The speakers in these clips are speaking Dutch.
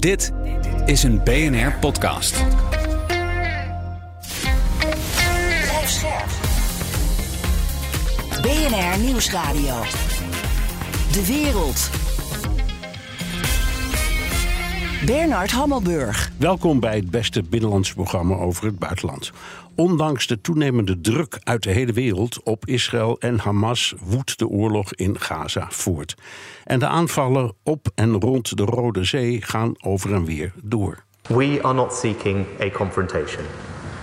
Dit is een BNR podcast. Blijf scherp. BNR Nieuwsradio. De wereld. Bernard Hammelburg. Welkom bij het beste binnenlandse programma over het buitenland. Ondanks de toenemende druk uit de hele wereld op Israël en Hamas woedt de oorlog in Gaza voort. En de aanvallen op en rond de Rode Zee gaan over en weer door. We are not seeking a confrontation.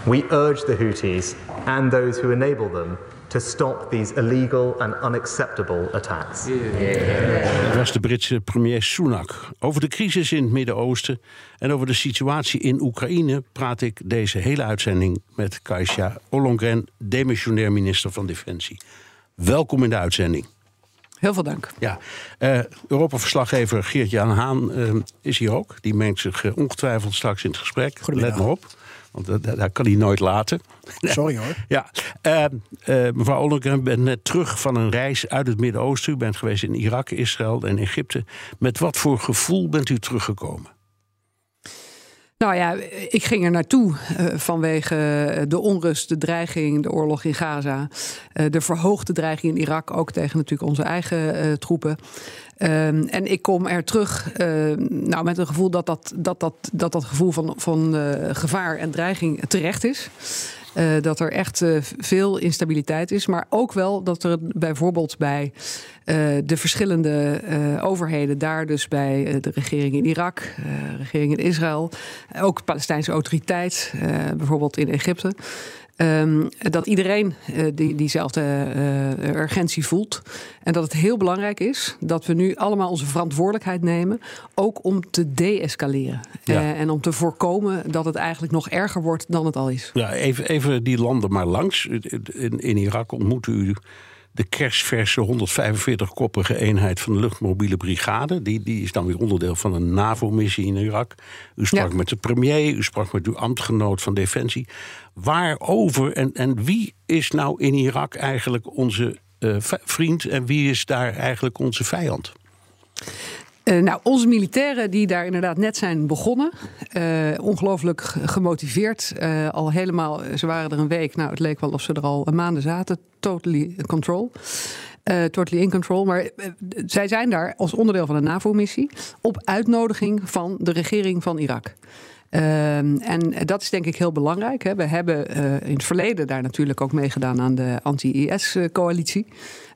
We urge the Houthis and those who enable them to stop these illegal and unacceptable attacks. Dat was de Britse premier Sunak. Over de crisis in het Midden-Oosten en over de situatie in Oekraïne praat ik deze hele uitzending met Kaisha Ollongren, demissionair minister van Defensie. Welkom in de uitzending. Heel veel dank. Ja, eh Europa-verslaggever Geert-Jan Haan eh, is hier ook. Die mengt zich eh, ongetwijfeld straks in het gesprek. Goedemiddag. Let maar op, want dat, dat, dat kan hij nooit laten. Sorry hoor. Ja, eh, eh, mevrouw Ollongren, u bent net terug van een reis uit het Midden-Oosten. U bent geweest in Irak, Israël en Egypte. Met wat voor gevoel bent u teruggekomen? Nou ja, ik ging er naartoe eh, vanwege de onrust, de dreiging, de oorlog in Gaza. eh, de verhoogde dreiging in Irak, ook tegen natuurlijk onze eigen eh, troepen. Ehm, en ik kom er terug nou, met een gevoel dat dat, dat, dat, dat, dat gevoel van, van gevaar en dreiging terecht is. Eh, dat er echt eh, veel instabiliteit is. Maar ook wel dat er bijvoorbeeld bij eh, de verschillende overheden, daar dus bij de regering in Irak, de regering in Israël, ook Palestijnse autoriteit, bijvoorbeeld in Egypte. Ehm, dat iedereen eh, die, diezelfde eh, urgentie voelt. En dat het heel belangrijk is dat we nu allemaal onze verantwoordelijkheid nemen. Ook om te deescaleren. Ja. Eh, en om te voorkomen dat het eigenlijk nog erger wordt dan het al is. Ja, even, even die landen maar langs. In, in Irak ontmoette u de kerstverse 145-koppige eenheid van de luchtmobiele brigade. Die, die is dan weer onderdeel van een NAVO-missie in Irak. U sprak Ja. met de premier, u sprak met uw ambtgenoot van Defensie. Waarover en, en wie is nou in Irak eigenlijk onze eh, vriend en wie is daar eigenlijk onze vijand? Eh, nou, onze militairen die daar inderdaad net zijn begonnen. eh, ongelooflijk gemotiveerd. eh, al helemaal, ze waren er een week. Nou, het leek wel of ze er al maanden zaten. Totally control. Totally in control. Maar zij zijn daar als onderdeel van een NAVO-missie. op uitnodiging van de regering van Irak. Ehm, en dat is denk ik heel belangrijk. Hè. We hebben eh, in het verleden daar natuurlijk ook meegedaan aan de anti-IS-coalitie.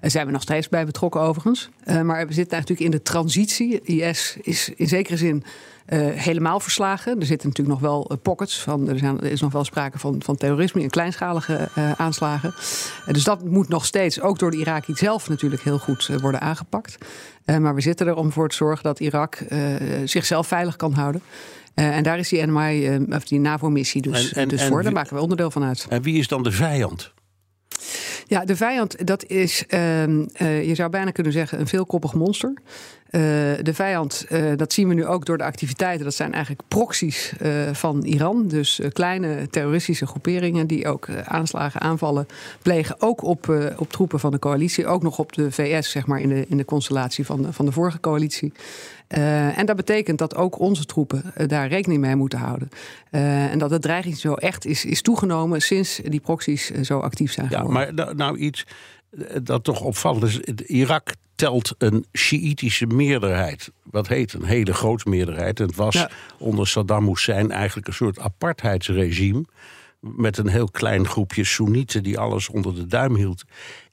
Daar zijn we nog steeds bij betrokken overigens. Eh, maar we zitten natuurlijk in de transitie. IS is in zekere zin eh, helemaal verslagen. Er zitten natuurlijk nog wel eh, pockets van. Er, zijn, er is nog wel sprake van, van terrorisme in kleinschalige eh, aanslagen. Eh, dus dat moet nog steeds, ook door de Irakiërs zelf natuurlijk heel goed eh, worden aangepakt. Eh, maar we zitten er om voor te zorgen dat Irak eh, zichzelf veilig kan houden. Eh, en daar is die NMI, eh, of die NAVO-missie dus, En- en- dus en voor. Daar maken we onderdeel van uit. En wie is dan de vijand? Ja, de vijand, dat is, ehm, eh, je zou bijna kunnen zeggen, een veelkoppig monster. Eh, de vijand, eh, dat zien we nu ook door de activiteiten. Dat zijn eigenlijk proxies eh, van Iran. Dus kleine terroristische groeperingen die ook aanslagen, aanvallen plegen. Ook op, op troepen van de coalitie. Ook nog op de VS, zeg maar, in de, in de constellatie van de, van de vorige coalitie. En dat betekent dat ook onze troepen daar rekening mee moeten houden. En dat de dreiging zo echt is, is toegenomen sinds die proxies zo actief zijn Ja, geworden. maar nou, nou iets dat toch opvallend is. Het- Irak telt een Sjiïtische meerderheid. Wat heet een hele grote meerderheid. Het was Ja. onder Saddam Hussein eigenlijk een soort apartheidsregime. Met een heel klein groepje Soenieten die alles onder de duim hield.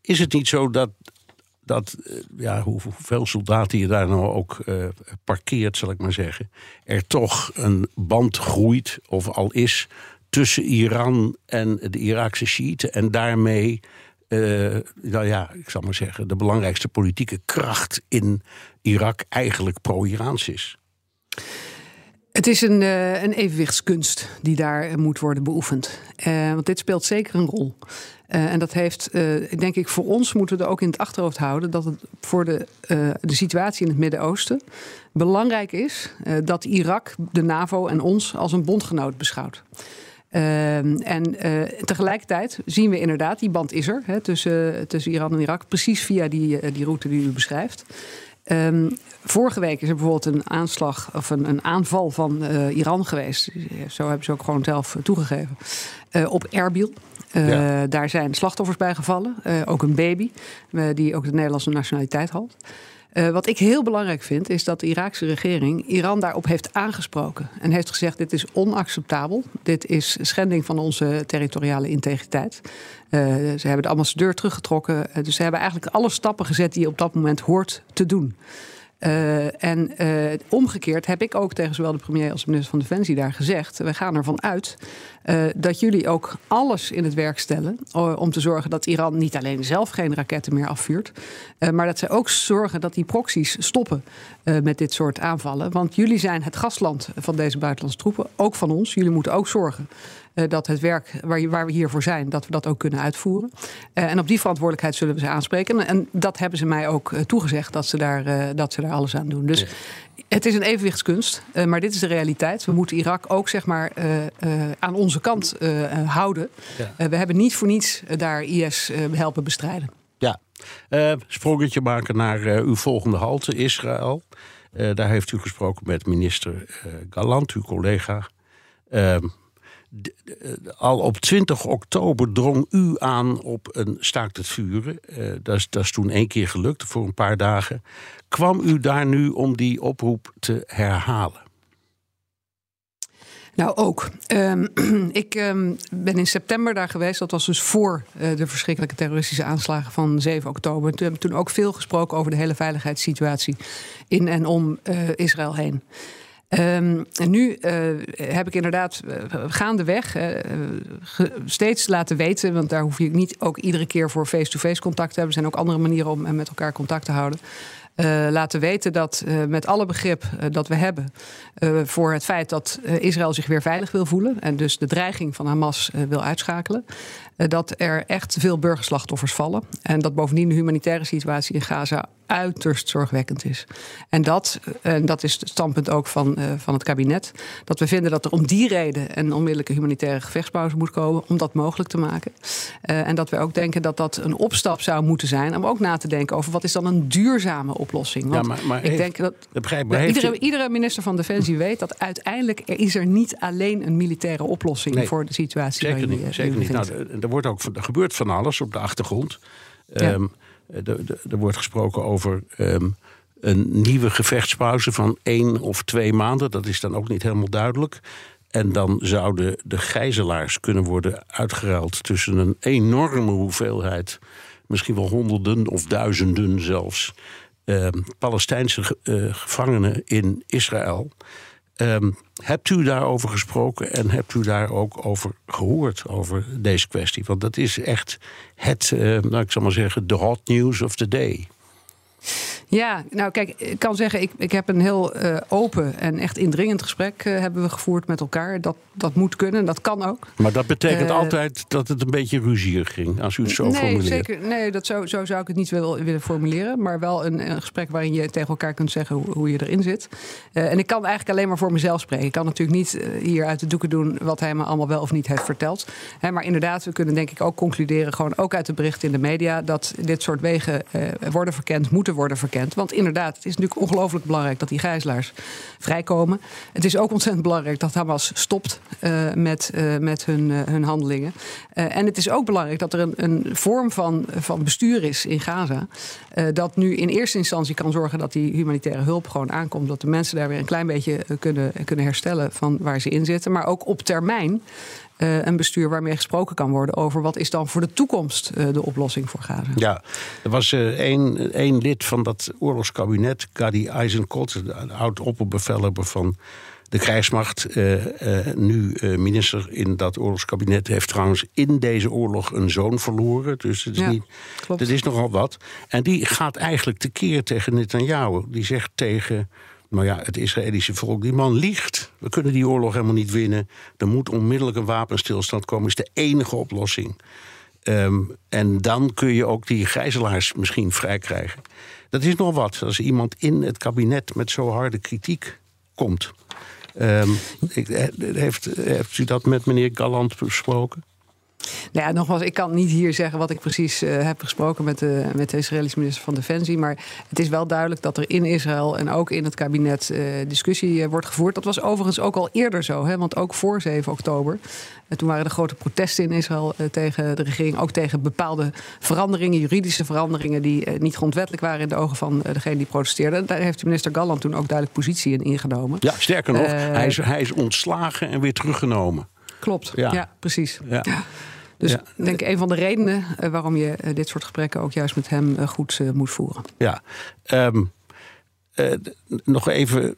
Is het niet zo dat, dat eh, ja, hoe- hoeveel soldaten je daar nou ook eh, parkeert, zal ik maar zeggen. Er toch een band groeit, of al is, tussen Iran en de Iraakse Shiiten. En daarmee, eh, nou ja, ik zal maar zeggen, de belangrijkste politieke kracht in Irak eigenlijk pro-Iraans is. Het is een, uh, een evenwichtskunst die daar moet worden beoefend. Want dit speelt zeker een rol. En dat heeft, denk ik, voor ons moeten we er ook in het achterhoofd houden dat het voor de, de situatie in het Midden-Oosten belangrijk is dat Irak de NAVO en ons als een bondgenoot beschouwt. En tegelijkertijd zien we inderdaad, die band is er hè, tussen, tussen Iran en Irak, precies via die, die route die u beschrijft. Um, vorige week is er bijvoorbeeld een aanslag of een, een aanval van uh, Iran geweest. Zo hebben ze ook gewoon zelf toegegeven. Uh, op Erbil. Uh, ja. Daar zijn slachtoffers bij gevallen. ook een baby, die ook de Nederlandse nationaliteit had. Uh, wat ik heel belangrijk vind, is dat de Iraakse regering Iran daarop heeft aangesproken. En heeft gezegd: dit is onacceptabel. Dit is schending van onze territoriale integriteit. Uh, ze hebben de ambassadeur teruggetrokken. Uh, dus ze hebben eigenlijk alle stappen gezet die je op dat moment hoort te doen. Uh, en uh, omgekeerd heb ik ook tegen zowel de premier als de minister van Defensie daar gezegd: we gaan ervan uit uh, dat jullie ook alles in het werk stellen om te zorgen dat Iran niet alleen zelf geen raketten meer afvuurt, maar dat ze ook zorgen dat die proxies stoppen met dit soort aanvallen. Want jullie zijn het gastland van deze buitenlandse troepen, ook van ons. Jullie moeten ook zorgen dat het werk waar, waar, we hiervoor zijn, dat we dat ook kunnen uitvoeren. Uh, en op die verantwoordelijkheid zullen we ze aanspreken. En dat hebben ze mij ook uh, toegezegd, dat ze, daar, dat ze daar alles aan doen. Dus het is een evenwichtskunst, maar dit is de realiteit. We moeten Irak ook zeg maar, aan onze kant houden. Ja. we hebben niet voor niets daar IS helpen bestrijden. Ja, sprongetje maken naar uw volgende halte, Israël. daar heeft u gesproken met minister Galant, uw collega. Ehm, al op 20 oktober drong u aan op een staakt het vuren. Uh, dat, is, dat is toen één keer gelukt voor een paar dagen. Kwam u daar nu om die oproep te herhalen? Nou, ook. Um, ik um, ben in september daar geweest. Dat was dus voor uh, de verschrikkelijke terroristische aanslagen van 7 oktober. Toen hebben we toen ook veel gesproken over de hele veiligheidssituatie in en om Israël heen. Um, en nu uh, heb ik inderdaad uh, gaandeweg uh, steeds laten weten, want daar hoef je niet ook iedere keer voor face-to-face -face contact te hebben. Er zijn ook andere manieren om met elkaar contact te houden. Laten weten dat met alle begrip dat we hebben voor het feit dat Israël zich weer veilig wil voelen en dus de dreiging van Hamas wil uitschakelen, dat er echt veel burgerslachtoffers vallen en dat bovendien de humanitaire situatie in Gaza uiterst zorgwekkend is. En dat, en dat is het standpunt ook van, van het kabinet, dat we vinden dat er om die reden een onmiddellijke humanitaire gevechtspauze moet komen om dat mogelijk te maken. en dat we ook denken dat dat een opstap zou moeten zijn om ook na te denken over wat is dan een duurzame oplossing. Want ja, maar, maar ik heeft, denk dat, begrijp, dat iedere, u... iedere, minister van Defensie weet dat uiteindelijk er is er niet alleen een militaire oplossing nee, voor de situatie. Zeker niet. Zeker niet. Nou, er, wordt ook, er gebeurt van alles op de achtergrond. Ja. Um, er wordt gesproken over um, een nieuwe gevechtspauze van één of twee maanden. Dat is dan ook niet helemaal duidelijk. En dan zouden de gijzelaars kunnen worden uitgeruild tussen een enorme hoeveelheid, misschien wel honderden of duizenden zelfs, uh, Palestijnse uh, gevangenen in Israël. Um, hebt u daarover gesproken en hebt u daar ook over gehoord, over deze kwestie? Want dat is echt het, uh, nou, ik zal maar zeggen, de hot news of the day. Ja, nou kijk, ik kan zeggen, ik, ik heb een heel uh, open en echt indringend gesprek uh, hebben we gevoerd met elkaar. Dat, dat moet kunnen, dat kan ook. Maar dat betekent uh, altijd dat het een beetje ruzierig ging, als u het zo nee, formuleert. Zeker, nee, dat zo, zo zou ik het niet willen, willen formuleren. Maar wel een, een, gesprek waarin je tegen elkaar kunt zeggen hoe, hoe je erin zit. en ik kan eigenlijk alleen maar voor mezelf spreken. Ik kan natuurlijk niet hier uit de doeken doen wat hij me allemaal wel of niet heeft verteld. Hè, maar inderdaad, we kunnen denk ik ook concluderen, gewoon ook uit de berichten in de media, dat dit soort wegen worden verkend, moeten worden verkend. Want inderdaad, het is natuurlijk ongelooflijk belangrijk dat die gijzelaars vrijkomen. Het is ook ontzettend belangrijk dat Hamas stopt uh, met, uh, met hun, uh, hun handelingen. en het is ook belangrijk dat er een, een vorm van, van bestuur is in Gaza. dat nu in eerste instantie kan zorgen dat die humanitaire hulp gewoon aankomt. Dat de mensen daar weer een klein beetje kunnen, kunnen herstellen van waar ze in zitten. Maar ook op termijn uh, een bestuur waarmee gesproken kan worden over wat is dan voor de toekomst uh, de oplossing voor Gaza. Ja, er was uh, één, één lid van dat oorlogskabinet, Gadi Eisenkot, de oud-opperbevelhebber van de krijgsmacht, nu minister in dat oorlogskabinet, heeft trouwens in deze oorlog een zoon verloren. Dus het is, Ja, niet, klopt. het is nogal wat. En die gaat eigenlijk tekeer tegen Netanyahu. Die zegt tegen Maar ja, het Israëlische volk, die man liegt. We kunnen die oorlog helemaal niet winnen. Er moet onmiddellijk een wapenstilstand komen, is de enige oplossing. Ehm, en dan kun je ook die gijzelaars misschien vrij krijgen. Dat is nog wat, als iemand in het kabinet met zo harde kritiek komt. Ehm, eh, heeft, heeft u dat met meneer Galland besproken? Nou ja, nogmaals, ik kan niet hier zeggen wat ik precies uh, heb gesproken met de, met de Israëlische minister van Defensie. Maar het is wel duidelijk dat er in Israël en ook in het kabinet uh, discussie uh, wordt gevoerd. Dat was overigens ook al eerder zo, hè, want ook voor 7 oktober. toen waren er grote protesten in Israël tegen de regering. Ook tegen bepaalde veranderingen, juridische veranderingen. die niet grondwettelijk waren in de ogen van degene die protesteerden. Daar heeft de minister Galland toen ook duidelijk positie in ingenomen. Ja, sterker nog, hij, is, hij is ontslagen en weer teruggenomen. Klopt, ja, ja precies. Ja. Dus ik denk een van de redenen uh, waarom je uh, dit soort gesprekken ook juist met hem uh, goed moet voeren. Ja, um, nog even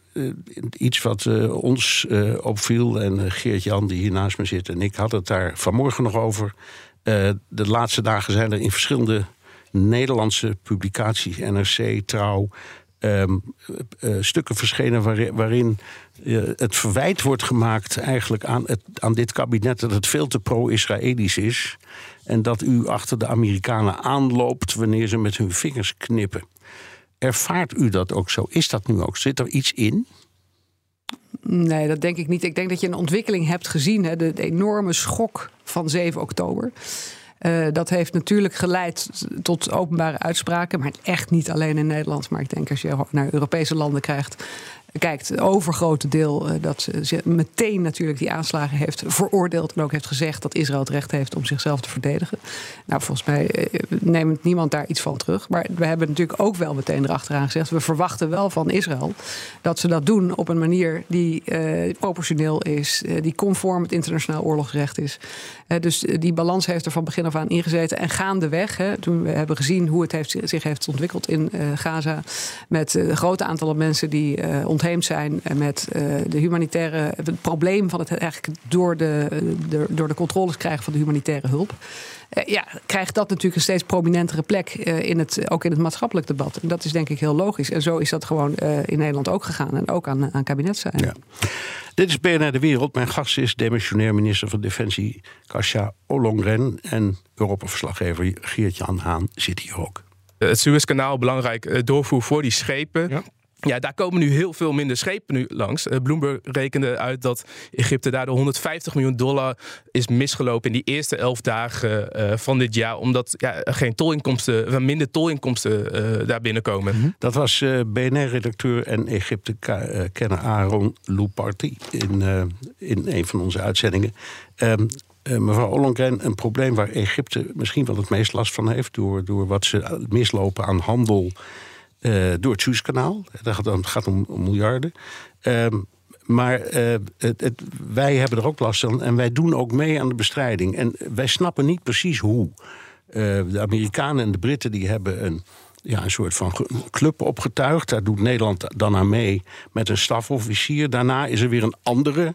iets wat ons opviel. En Geert-Jan, die hier naast me zit, en ik had het daar vanmorgen nog over. de laatste dagen zijn er in verschillende Nederlandse publicaties, NRC, Trouw, um, stukken verschenen waarin, waarin het verwijt wordt gemaakt eigenlijk aan, het, aan dit kabinet dat het veel te pro-Israëlisch is. En dat u achter de Amerikanen aanloopt wanneer ze met hun vingers knippen. Ervaart u dat ook zo? Is dat nu ook? Zit er iets in? Nee, dat denk ik niet. Ik denk dat je een ontwikkeling hebt gezien, hè, de enorme schok van 7 oktober. Uh, dat heeft natuurlijk geleid tot openbare uitspraken, maar echt niet alleen in Nederland. Maar ik denk als je naar Europese landen krijgt, kijkt, het overgrote deel uh, dat ze meteen natuurlijk die aanslagen heeft veroordeeld en ook heeft gezegd dat Israël het recht heeft om zichzelf te verdedigen. Nou, volgens mij uh, neemt niemand daar iets van terug. Maar we hebben natuurlijk ook wel meteen erachteraan gezegd, we verwachten wel van Israël dat ze dat doen op een manier die uh, proportioneel is, die conform het internationaal oorlogsrecht is. dus die balans heeft er van begin af aan ingezeten en gaandeweg, hè, toen we hebben gezien hoe het heeft, zich heeft ontwikkeld in Gaza met een groot aantal mensen die ontheemd zijn met uh, de humanitaire. Het probleem van het eigenlijk door de, de, door de controles krijgen van de humanitaire hulp. Uh, ja, krijgt dat natuurlijk een steeds prominentere plek uh, in het, ook in het maatschappelijk debat. En dat is denk ik heel logisch. En zo is dat gewoon in Nederland ook gegaan. En ook aan, aan kabinetszijde. Ja. Dit is BNR De Wereld. Mijn gast is demissionair minister van Defensie Kasia Ollongren. En Europa-verslaggever Geert-Jan Haan zit hier ook. Het Suezkanaal, belangrijk doorvoer voor die schepen. Ja. Ja, daar komen nu heel veel minder schepen nu langs. Uh, Bloomberg rekende uit dat Egypte daardoor 150 miljoen dollar is misgelopen in die eerste elf dagen uh, van dit jaar. Omdat ja, geen tolinkomsten, minder tolinkomsten uh, daar binnenkomen. -hmm. Dat was BNR-redacteur en Egypte-kenner Aaron Louparty in, in een van onze uitzendingen. Um, mevrouw Ollongren, een probleem waar Egypte misschien wel het meest last van heeft... door, door wat ze mislopen aan handel uh, door het Suezkanaal. Dat gaat, gaat om, miljarden. Um, maar uh, het, wij hebben er ook last van en wij doen ook mee aan de bestrijding. En wij snappen niet precies hoe. Uh, de Amerikanen en de Britten die hebben een, ja, een soort van club opgetuigd. Daar doet Nederland dan aan mee met een stafofficier. Daarna is er weer een andere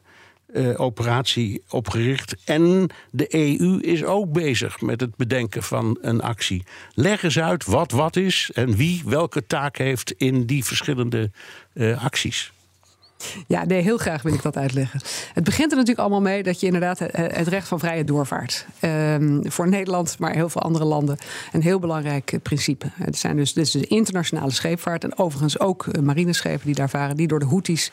uh, operatie opgericht. En de EU is ook bezig met het bedenken van een actie. Leg eens uit wat wat is en wie welke taak heeft in die verschillende uh, acties. Ja, nee, heel graag wil ik dat uitleggen. Het begint er natuurlijk allemaal mee dat je inderdaad het recht van vrije doorvaart. Um, voor Nederland, maar heel veel andere landen, een heel belangrijk principe. Het zijn dus, dit is de internationale scheepvaart en overigens ook marineschepen die daar varen, die door de Houthis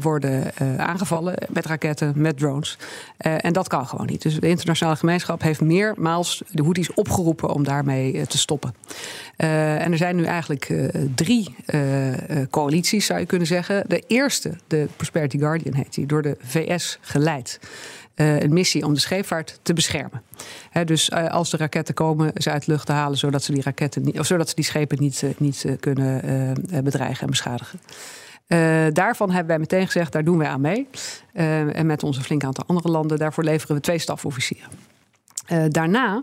worden aangevallen met raketten, met drones. En dat kan gewoon niet. Dus de internationale gemeenschap heeft meermaals de Houthis opgeroepen om daarmee te stoppen. en er zijn nu eigenlijk drie coalities, zou je kunnen zeggen. De eerste de Prosperity Guardian heet die, door de VS geleid. Uh, een missie om de scheepvaart te beschermen. He, dus uh, als de raketten komen, ze uit de lucht te halen, zodat ze die, raketten niet, of zodat ze die schepen niet, uh, niet kunnen bedreigen en beschadigen. daarvan hebben wij meteen gezegd, daar doen wij aan mee. en met onze flink aantal andere landen, daarvoor leveren we twee stafofficieren. Uh, daarna,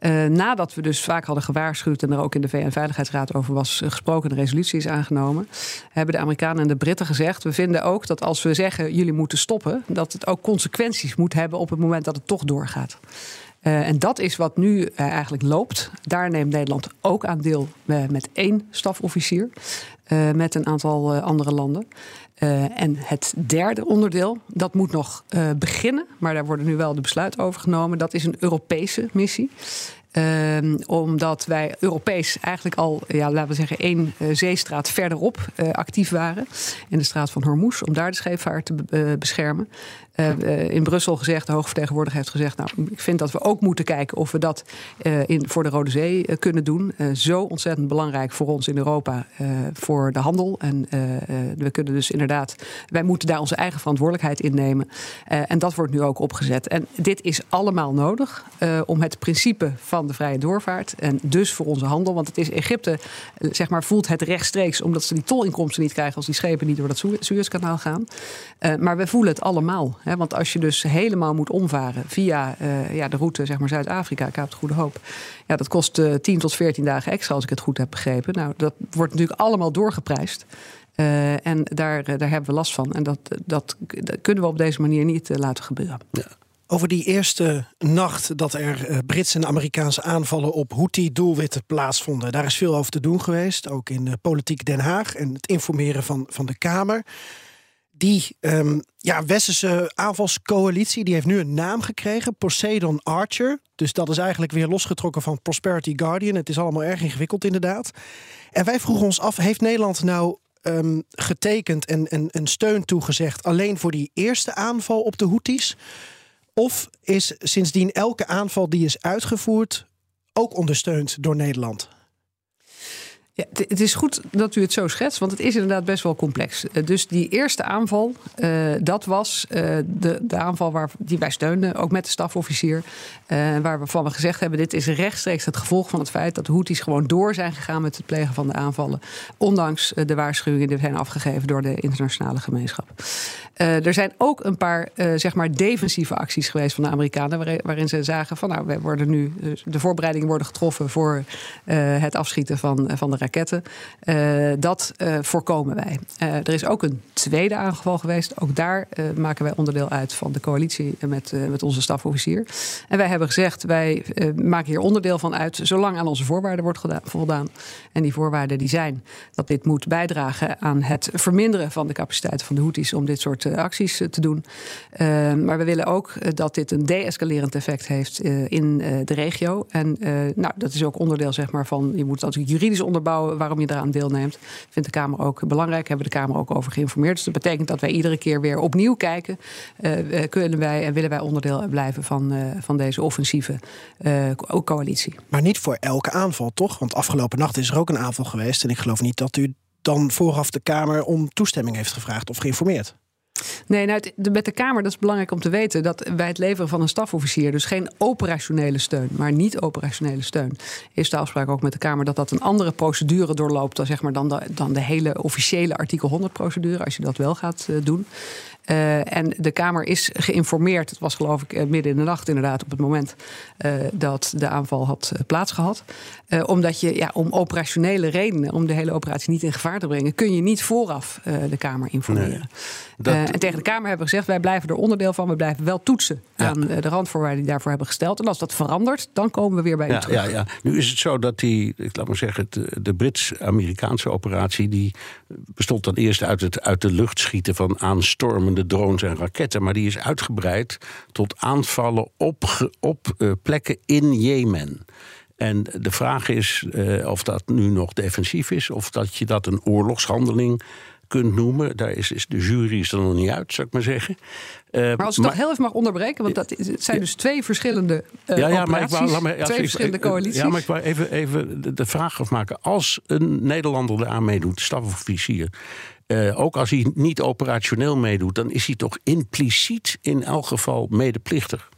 uh, nadat we dus vaak hadden gewaarschuwd en er ook in de VN-veiligheidsraad over was gesproken, de resolutie is aangenomen, hebben de Amerikanen en de Britten gezegd: we vinden ook dat als we zeggen jullie moeten stoppen, dat het ook consequenties moet hebben op het moment dat het toch doorgaat. en dat is wat nu eigenlijk loopt. Daar neemt Nederland ook aan deel met één stafofficier. met een aantal andere landen. En het derde onderdeel, dat moet nog beginnen, maar daar worden nu wel de besluiten over genomen. Dat is een Europese missie. Ehm, omdat wij Europees eigenlijk al, ja, laten we zeggen, één uh, zeestraat verderop actief waren. In de straat van Hormuz, om daar de scheepvaart te uh, beschermen. in Brussel gezegd, de hoogvertegenwoordiger heeft gezegd... nou, ik vind dat we ook moeten kijken of we dat in, voor de Rode Zee kunnen doen. zo ontzettend belangrijk voor ons in Europa, voor de handel. En we kunnen dus inderdaad, wij moeten daar onze eigen verantwoordelijkheid in nemen. en dat wordt nu ook opgezet. En dit is allemaal nodig om het principe van de vrije doorvaart. En dus voor onze handel. Want het is Egypte, eh, zeg maar, voelt het rechtstreeks omdat ze die tolinkomsten niet krijgen als die schepen niet door dat Suezkanaal gaan. Maar we voelen het allemaal. Want als je dus helemaal moet omvaren via uh, ja, de route zeg maar Zuid-Afrika, Kaap de Goede Hoop. Ja, dat kost uh, 10 tot 14 dagen extra als ik het goed heb begrepen. Nou, dat wordt natuurlijk allemaal doorgeprijsd. Uh, en daar, daar hebben we last van. En dat, dat, dat kunnen we op deze manier niet laten gebeuren. Ja. Over die eerste nacht dat er Britse en Amerikaanse aanvallen op Houthi-doelwitten plaatsvonden. Daar is veel over te doen geweest, ook in de politiek Den Haag en het informeren van, van de Kamer. Die um, ja, westerse aanvalscoalitie die heeft nu een naam gekregen, Poseidon Archer. Dus dat is eigenlijk weer losgetrokken van Prosperity Guardian. Het is allemaal erg ingewikkeld inderdaad. En wij vroegen ons af, heeft Nederland nou um, getekend en, en, en steun toegezegd alleen voor die eerste aanval op de Houthis? Of is sindsdien elke aanval die is uitgevoerd ook ondersteund door Nederland? Ja, het is goed dat u het zo schetst, want het is inderdaad best wel complex. Eh, dus die eerste aanval, uh, dat was uh, de, de aanval waar, die wij steunden, ook met de stafofficier. Uh, waarvan we gezegd hebben, dit is rechtstreeks het gevolg van het feit dat de Houthis gewoon door zijn gegaan met het plegen van de aanvallen. Ondanks de waarschuwingen die zijn afgegeven door de internationale gemeenschap. Er zijn ook een paar, zeg maar, defensieve acties geweest van de Amerikanen, waarin, ze zagen van, nou, we worden nu, de voorbereidingen worden getroffen voor het afschieten van, van de raketten. Dat voorkomen wij. Er is ook een tweede aangeval geweest. Ook daar maken wij onderdeel uit van de coalitie met, met onze stafofficier. En wij hebben gezegd, wij maken hier onderdeel van uit... zolang aan onze voorwaarden wordt voldaan. En die voorwaarden die zijn dat dit moet bijdragen... aan het verminderen van de capaciteit van de Houthis... om dit soort acties te doen. maar we willen ook dat dit een de-escalerend effect heeft in de regio. En nou, dat is ook onderdeel zeg maar, van... je moet natuurlijk juridisch onderbouwen waarom je eraan deelneemt. Vindt de Kamer ook belangrijk, hebben de Kamer ook over geïnformeerd. Dus dat betekent dat wij iedere keer weer opnieuw kijken. Kunnen wij en willen wij onderdeel blijven van, van deze offensieve coalitie. Maar niet voor elke aanval, toch? Want afgelopen nacht is er ook een aanval geweest. En ik geloof niet dat u dan vooraf de Kamer om toestemming heeft gevraagd of geïnformeerd. Nee, nou, met de Kamer, dat is belangrijk om te weten... dat bij het leveren van een stafofficier... dus geen operationele steun, maar niet-operationele steun... is de afspraak ook met de Kamer dat dat een andere procedure doorloopt... dan, zeg maar, dan, de, dan de hele officiële artikel 100-procedure... als je dat wel gaat uh, doen. Uh, en de Kamer is geïnformeerd. Het was geloof ik midden in de nacht inderdaad op het moment dat de aanval had plaatsgehad. Omdat je ja, om operationele redenen, om de hele operatie niet in gevaar te brengen, kun je niet vooraf de Kamer informeren. Nee, dat... en tegen de Kamer hebben we gezegd: wij blijven er onderdeel van. We blijven wel toetsen ja. aan de randvoorwaarden die daarvoor hebben gesteld. En als dat verandert, dan komen we weer bij ja, u terug. Ja, ja. Nu is het zo dat die, ik laat maar zeggen, de, de Brits-Amerikaanse operatie, die bestond dan eerst uit het uit de lucht schieten van aanstormende drones en raketten. Maar die is uitgebreid tot aanvallen op, op uh, plekken in Jemen. En de vraag is uh, of dat nu nog defensief is, of dat je dat een oorlogshandeling kunt noemen. Daar is, is de jury is er nog niet uit, zou ik maar zeggen. Uh, maar als ik dat heel even mag onderbreken, want dat is, het zijn dus twee verschillende uh, ja, ja, maar ik wou, laat me, twee verschillende coalities. Ja, maar ik wou even, even de, de vraag afmaken. Als een Nederlander eraan meedoet, stafofficier... Uh, ook als hij niet operationeel meedoet, dan is hij toch impliciet in elk geval medeplichtig.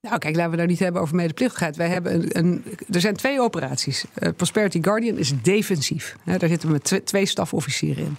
Nou, kijk, laten we nou niet hebben over medeplichtigheid. Wij hebben een, er zijn twee operaties. Uh, Prosperity Guardian is defensief. Daar zitten we met twee stafofficieren in.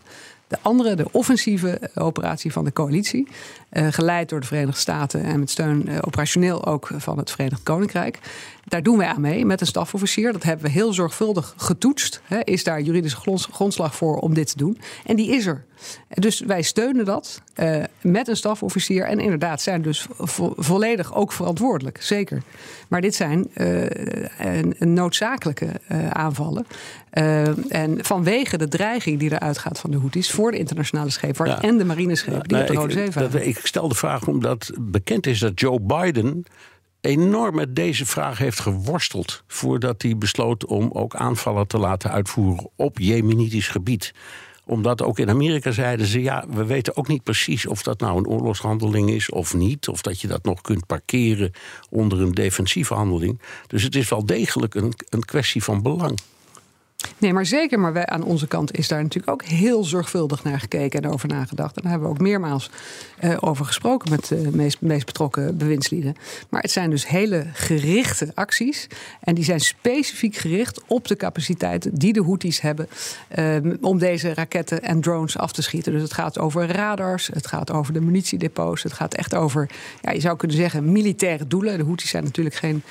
De andere, de offensieve operatie van de coalitie, uh, geleid door de Verenigde Staten en met steun operationeel ook van het Verenigd Koninkrijk. Daar doen wij aan mee met een stafofficier. Dat hebben we heel zorgvuldig getoetst. Is daar juridische grondslag voor om dit te doen? En die is er. Dus wij steunen dat uh, met een stafofficier. En inderdaad zijn dus vo volledig ook verantwoordelijk, zeker. Maar dit zijn een, een noodzakelijke uh, aanvallen. en vanwege de dreiging die eruit gaat van de Houthis voor de internationale scheepvaart ja. en de marineschepen die ja, op de Rode Zee varen. Ik stel de vraag omdat bekend is dat Joe Biden enorm met deze vraag heeft geworsteld. voordat hij besloot om ook aanvallen te laten uitvoeren op Jemenitisch gebied omdat ook in Amerika zeiden ze: ja, we weten ook niet precies of dat nou een oorlogshandeling is of niet. Of dat je dat nog kunt parkeren onder een defensieve handeling. Dus het is wel degelijk een, een kwestie van belang. Nee, maar zeker. Maar wij aan onze kant is daar natuurlijk ook heel zorgvuldig naar gekeken en over nagedacht. En daar hebben we ook meermaals uh, over gesproken met de meest, betrokken bewindslieden. Maar het zijn dus hele gerichte acties. En die zijn specifiek gericht op de capaciteiten die de Houthis hebben uh, om deze raketten en drones af te schieten. Dus het gaat over radars, het gaat over de munitiedepots, het gaat echt over, ja, je zou kunnen zeggen, militaire doelen. De Houthis zijn natuurlijk geen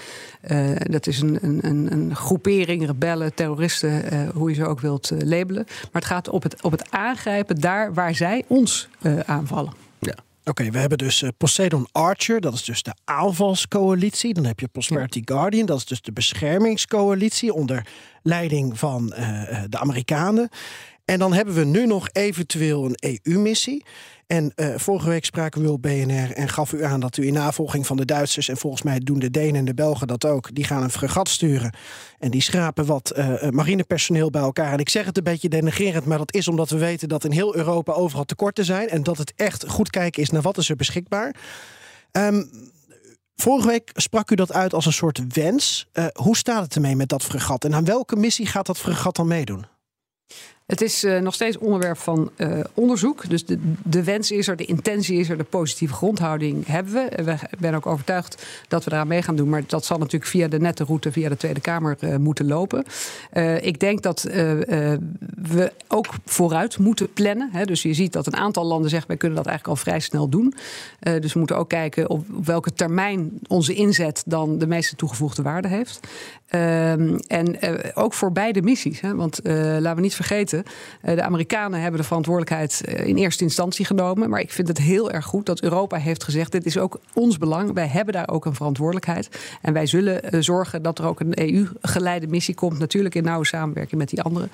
uh, dat is een, een, een, groepering, rebellen, terroristen, hoe je ze ook wilt uh, labelen. Maar het gaat op het, op het aangrijpen daar waar zij ons aanvallen. Ja. Oké, okay, we hebben dus Poseidon Archer, dat is dus de aanvalscoalitie. Dan heb je Prosperity ja. Guardian, dat is dus de beschermingscoalitie onder leiding van de Amerikanen. En dan hebben we nu nog eventueel een EU-missie. En uh, vorige week spraken we op BNR en gaf u aan dat u in navolging van de Duitsers... en volgens mij doen de Denen en de Belgen dat ook... die gaan een fregat sturen en die schrapen wat uh, marinepersoneel bij elkaar. En ik zeg het een beetje denigerend, maar dat is omdat we weten... dat in heel Europa overal tekorten zijn... en dat het echt goed kijken is naar wat is er beschikbaar. Um, Vorige week sprak u dat uit als een soort wens. Hoe staat het ermee met dat fregat? En aan welke missie gaat dat fregat dan meedoen? Het is uh, nog steeds onderwerp van uh, onderzoek. Dus de, de wens is er, de intentie is er, de positieve grondhouding hebben we. We ben ook overtuigd dat we eraan mee gaan doen. Maar dat zal natuurlijk via de nette route, via de Tweede Kamer uh, moeten lopen. ik denk dat we ook vooruit moeten plannen. Hè. Dus je ziet dat een aantal landen zegt, wij kunnen dat eigenlijk al vrij snel doen. dus we moeten ook kijken op, welke termijn onze inzet dan de meeste toegevoegde waarde heeft. Ehm, en ook voor beide missies. Hè. Want laten we niet vergeten eh, de Amerikanen hebben de verantwoordelijkheid eh, in eerste instantie genomen. Maar ik vind het heel erg goed dat Europa heeft gezegd: dit is ook ons belang. Wij hebben daar ook een verantwoordelijkheid. En wij zullen eh, zorgen dat er ook een EU-geleide missie komt. Natuurlijk in nauwe samenwerking met die anderen.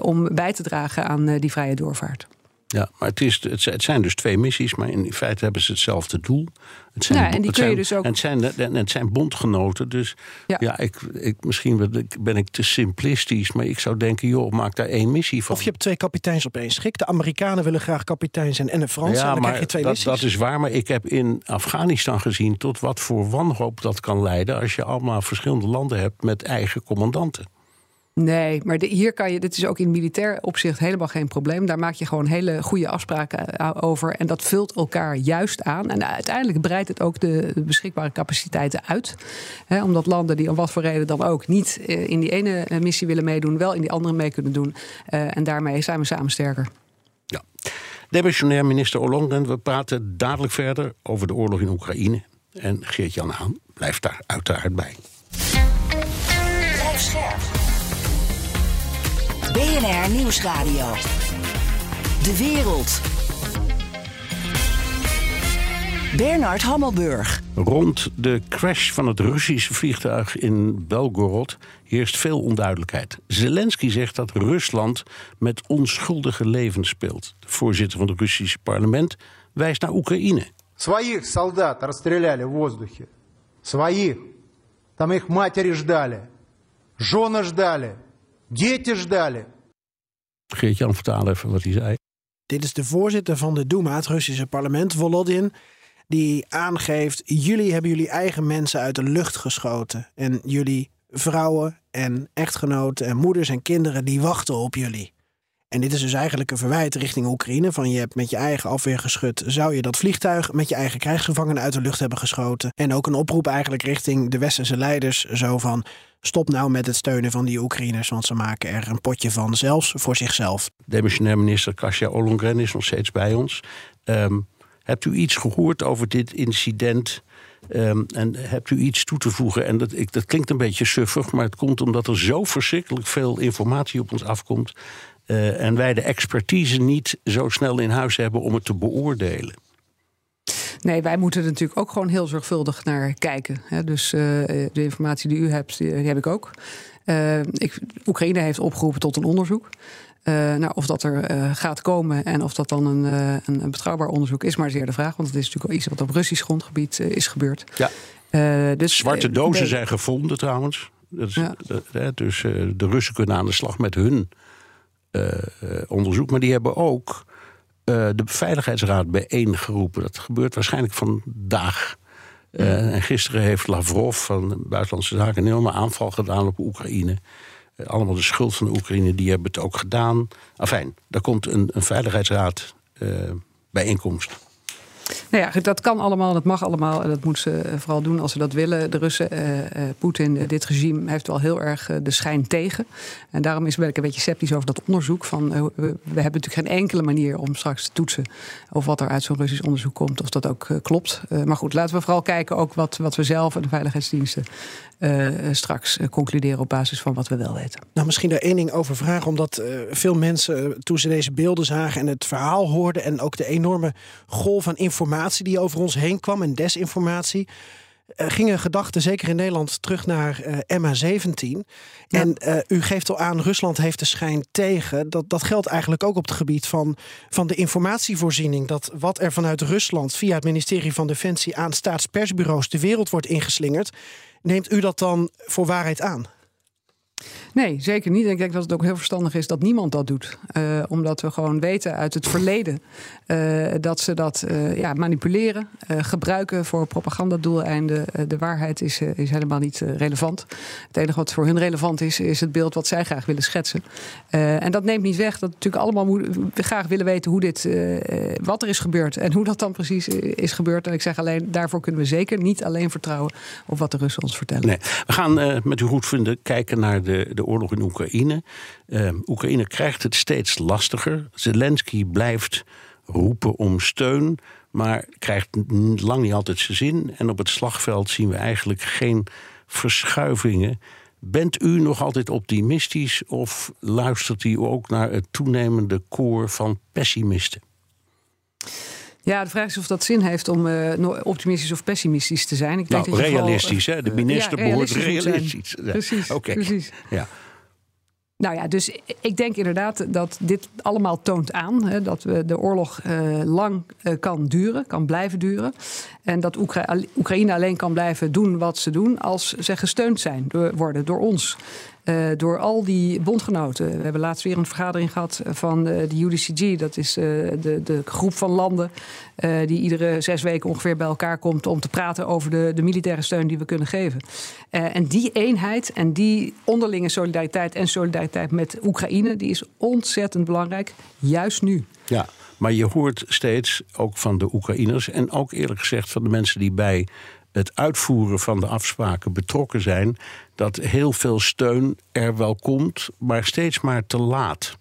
om bij te dragen aan die vrije doorvaart. Ja, maar het, is, het zijn dus twee missies, maar in feite hebben ze hetzelfde doel. Het zijn, ja, en die kun je dus ook. En het zijn, en het zijn bondgenoten. Dus ja, ja ik, ik, misschien ben ik te simplistisch, maar ik zou denken: joh, maak daar één missie van. Of je hebt twee kapiteins op één schik. De Amerikanen willen graag kapitein zijn en de Fransen. Ja, en dan maar krijg je twee dat, missies. dat is waar, maar ik heb in Afghanistan gezien tot wat voor wanhoop dat kan leiden als je allemaal verschillende landen hebt met eigen commandanten. Nee, maar de, hier kan je, dit is ook in militair opzicht helemaal geen probleem. Daar maak je gewoon hele goede afspraken eh, over. En dat vult elkaar juist aan. En uiteindelijk breidt het ook de, beschikbare capaciteiten uit. Omdat landen die om wat voor reden dan ook niet eh, in die ene eh, missie willen meedoen, wel in die andere mee kunnen doen. En daarmee zijn we samen sterker. Ja. Demissionair minister Ollongren, we praten dadelijk verder over de oorlog in Oekraïne. En Geert-Jan Haan blijft daar uiteraard bij. BNR Nieuwsradio. De wereld. Bernard Hammelburg. Rond de crash van het Russische vliegtuig in Belgorod heerst veel onduidelijkheid. Zelensky zegt dat Rusland met onschuldige levens speelt. De voorzitter van het Russische parlement wijst naar Oekraïne. Своих солдат расстреляли в воздухе. Своих. Там их матери ждали. Жены ждали. Дети ждали. Geert-Jan, vertaal even wat hij zei. Dit is de voorzitter van de Duma, het Russische parlement, Volodin. Die aangeeft: jullie hebben jullie eigen mensen uit de lucht geschoten. En jullie vrouwen en echtgenoten en moeders en kinderen die wachten op jullie. En dit is dus eigenlijk een verwijt richting Oekraïne. Van je hebt met je eigen afweergeschut. Zou je dat vliegtuig met je eigen krijgsgevangenen uit de lucht hebben geschoten? En ook een oproep eigenlijk richting de westerse leiders. Zo van stop nou met het steunen van die Oekraïners. Want ze maken er een potje van, zelfs voor zichzelf. Demissionair minister Kasia Ollongren is nog steeds bij ons. Um, hebt u iets gehoord over dit incident? Um, en hebt u iets toe te voegen? En dat, ik, dat klinkt een beetje suffig, maar het komt omdat er zo verschrikkelijk veel informatie op ons afkomt. Eh, en wij de expertise niet zo snel in huis hebben om het te beoordelen. Nee, wij moeten er natuurlijk ook gewoon heel zorgvuldig naar kijken. Dus uh, de informatie die u hebt, die heb ik ook. Uh, ik, Oekraïne heeft opgeroepen tot een onderzoek. Uh, nou, of dat er uh, gaat komen en of dat dan een, een, een, betrouwbaar onderzoek is, maar zeer de vraag. Want het is natuurlijk al iets wat op Russisch grondgebied is gebeurd. Ja. dus, Zwarte dozen zijn gevonden trouwens. Dat is, ja. dus de Russen kunnen aan de slag met hun onderzoek. Maar die hebben ook de Veiligheidsraad bijeengeroepen. Dat gebeurt waarschijnlijk vandaag. Uh, en gisteren heeft Lavrov van Buitenlandse Zaken een enorme aanval gedaan op Oekraïne. Uh, allemaal de schuld van de Oekraïne, die hebben het ook gedaan. Afijn, daar komt een, een veiligheidsraad uh, bijeenkomst. Nou ja, dat kan allemaal, dat mag allemaal. En dat moeten ze vooral doen als ze dat willen. De Russen, uh, Poetin, dit regime heeft wel heel erg de schijn tegen. En daarom is ben ik een beetje sceptisch over dat onderzoek. Van, we, we, hebben natuurlijk geen enkele manier om straks te toetsen... of wat er uit zo'n Russisch onderzoek komt, of dat ook klopt. maar goed, laten we vooral kijken ook wat, wat we zelf en de veiligheidsdiensten... straks concluderen op basis van wat we wel weten. Nou, misschien daar één ding over vragen. Omdat veel mensen, toen ze deze beelden zagen en het verhaal hoorden... en ook de enorme golf van informatie die over ons heen kwam en desinformatie. Uh, gingen gedachten, zeker in Nederland, terug naar uh, MH17. Ja. En uh, u geeft al aan, Rusland heeft de schijn tegen. Dat, dat geldt eigenlijk ook op het gebied van, van de informatievoorziening. Dat wat er vanuit Rusland via het ministerie van Defensie aan staatspersbureaus de wereld wordt ingeslingerd. Neemt u dat dan voor waarheid aan? Nee, zeker niet. Ik denk dat het ook heel verstandig is dat niemand dat doet. Uh, omdat we gewoon weten uit het verleden uh, dat ze dat uh, ja, manipuleren, gebruiken voor propagandadoeleinden. de waarheid is, is helemaal niet relevant. Het enige wat voor hun relevant is, is het beeld wat zij graag willen schetsen. en dat neemt niet weg dat natuurlijk allemaal we graag willen weten hoe dit, wat er is gebeurd en hoe dat dan precies is gebeurd. En ik zeg alleen, daarvoor kunnen we zeker niet alleen vertrouwen op wat de Russen ons vertellen. Nee, we gaan met uw goedvinden kijken naar de de oorlog in Oekraïne. Uh, Oekraïne krijgt het steeds lastiger. Zelensky blijft roepen om steun, maar krijgt lang niet altijd zijn zin. En op het slagveld zien we eigenlijk geen verschuivingen. Bent u nog altijd optimistisch of luistert u ook naar het toenemende koor van pessimisten? Ja, de vraag is of dat zin heeft om uh, optimistisch of pessimistisch te zijn. Ik denk nou, dat realistisch, hè? De minister ja, behoort realistisch. Ja, precies, okay. precies. Ja. Nou ja, dus ik denk inderdaad dat dit allemaal toont aan hè, dat we de oorlog uh, lang uh, kan duren, kan blijven duren. En dat Oekra Oekraïne alleen kan blijven doen wat ze doen als ze gesteund zijn door, worden door ons. Uh, door al die bondgenoten. We hebben laatst weer een vergadering gehad van de, de UDCG. Dat is uh, de, de groep van landen die iedere zes weken ongeveer bij elkaar komt om te praten over de, de militaire steun die we kunnen geven. en die eenheid en die onderlinge solidariteit en solidariteit met Oekraïne, die is ontzettend belangrijk, juist nu. Ja. Maar je hoort steeds, ook van de Oekraïners en ook eerlijk gezegd van de mensen die bij het uitvoeren van de afspraken betrokken zijn, dat heel veel steun er wel komt, maar steeds maar te laat.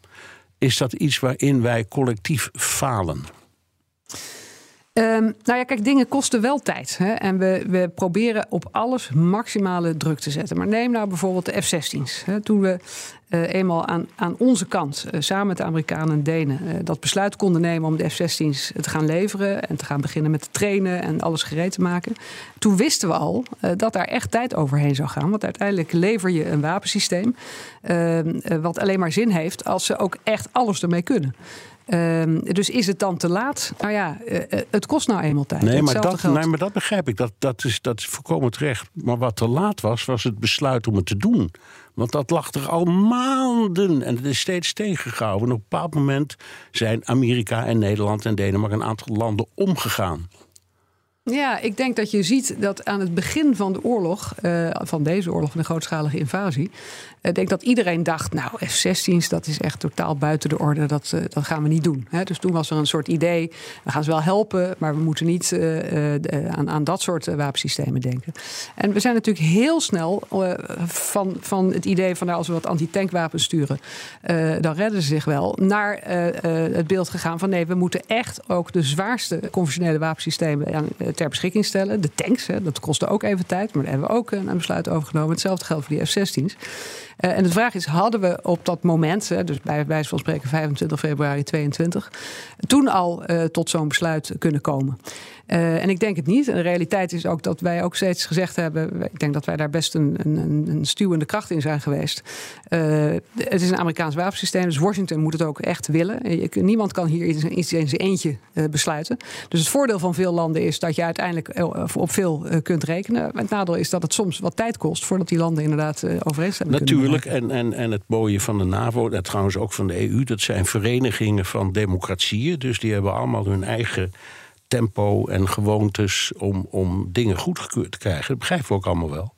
Is dat iets waarin wij collectief falen? Um, nou ja, kijk, dingen kosten wel tijd. Hè? En we, we proberen op alles maximale druk te zetten. Maar neem nou bijvoorbeeld de F-16's. Toen we uh, eenmaal aan, aan onze kant, uh, samen met de Amerikanen en Denen, uh, dat besluit konden nemen om de F-16's te gaan leveren en te gaan beginnen met trainen en alles gereed te maken. Toen wisten we al dat daar echt tijd overheen zou gaan. Want uiteindelijk lever je een wapensysteem ehm, wat alleen maar zin heeft als ze ook echt alles ermee kunnen. Um, dus is het dan te laat? Nou ja, uh, het kost nou eenmaal tijd. Nee, maar dat, nee, maar dat begrijp ik. Dat, dat, is, dat is volkomen terecht. Maar wat te laat was, was het besluit om het te doen. Want dat lag er al maanden en het is steeds tegengehouden. En op een bepaald moment zijn Amerika en Nederland en Denemarken een aantal landen omgegaan. Ja, ik denk dat je ziet dat aan het begin van de oorlog, uh, van deze oorlog, van de grootschalige invasie, ik uh, denk dat iedereen dacht, nou, F-16's, dat is echt totaal buiten de orde, dat, uh, dat gaan we niet doen. Hè? Dus toen was er een soort idee, we gaan ze wel helpen, maar we moeten niet aan, aan dat soort wapensystemen denken. En we zijn natuurlijk heel snel van, van het idee van, nou, als we wat antitankwapens sturen, dan redden ze zich wel, naar het beeld gegaan van, nee, we moeten echt ook de zwaarste conventionele wapensystemen ter beschikking stellen. De tanks, hè, dat kostte ook even tijd, maar daar hebben we ook een besluit over genomen. Hetzelfde geldt voor die F-16's. Uh, en de vraag is, hadden we op dat moment, hè, dus bij wijze van spreken 25 februari 22, toen al uh, tot zo'n besluit kunnen komen? Uh, en ik denk het niet. En de realiteit is ook dat wij ook steeds gezegd hebben. Ik denk dat wij daar best een, een, een stuwende kracht in zijn geweest. Het is een Amerikaans wapensysteem, dus Washington moet het ook echt willen. Niemand kan hier iets in zijn eentje besluiten. Dus het voordeel van veel landen is dat je uiteindelijk op veel kunt rekenen. Het nadeel is dat het soms wat tijd kost voordat die landen inderdaad overeenstemming Natuurlijk, en, en, en het mooie van de NAVO, en trouwens ook van de EU, dat zijn verenigingen van democratieën. Dus die hebben allemaal hun eigen tempo en gewoontes om, om dingen goedgekeurd te krijgen. Dat begrijpen we ook allemaal wel.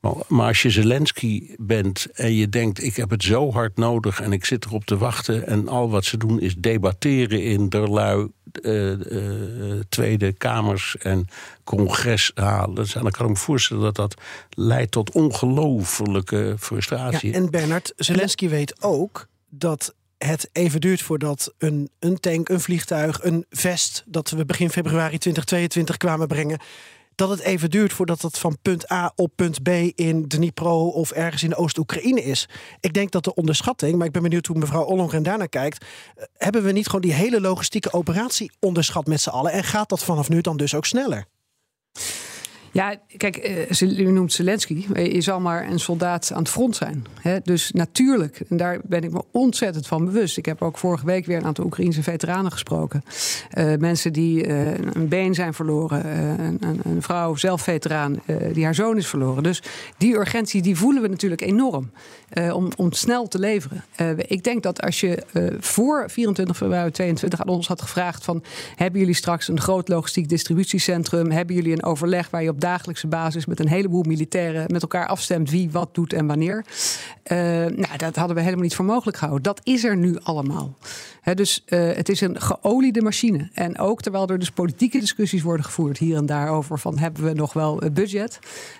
Maar, maar, als je Zelensky bent en je denkt: ik heb het zo hard nodig en ik zit erop te wachten. en al wat ze doen is debatteren in derlui uh, uh, Tweede Kamers en congres halen. dan kan ik me voorstellen dat dat leidt tot ongelofelijke frustratie. Ja, en Bernard, Zelensky weet ook dat het even duurt voordat een, een tank, een vliegtuig, een vest... dat we begin februari 2022 kwamen brengen... dat het even duurt voordat het van punt A op punt B in Dnipro... of ergens in Oost-Oekraïne is. Ik denk dat de onderschatting, maar ik ben benieuwd hoe mevrouw Ollongren daarnaar kijkt... Eh, hebben we niet gewoon die hele logistieke operatie onderschat met z'n allen... en gaat dat vanaf nu dan dus ook sneller? Ja, kijk, eh, u noemt Zelensky. Je zal maar een soldaat aan het front zijn. Dus natuurlijk, en daar ben ik me ontzettend van bewust. Ik heb ook vorige week weer een aantal Oekraïnse veteranen gesproken. Uh, mensen die uh, een been zijn verloren. Een, een, vrouw, zelf veteraan, die haar zoon is verloren. Dus die urgentie die voelen we natuurlijk enorm. om, om snel te leveren. ik denk dat als je voor 24 februari 22 aan ons had gevraagd van... hebben jullie straks een groot logistiek distributiecentrum? Hebben jullie een overleg waar je op dagelijkse basis met een heleboel militairen met elkaar afstemt wie wat doet en wanneer. Uh, nou, dat hadden we helemaal niet voor mogelijk gehouden. Dat is er nu allemaal. Dus uh, het is een geoliede machine. En ook terwijl er dus politieke discussies worden gevoerd hier en daar over van hebben we nog wel budget,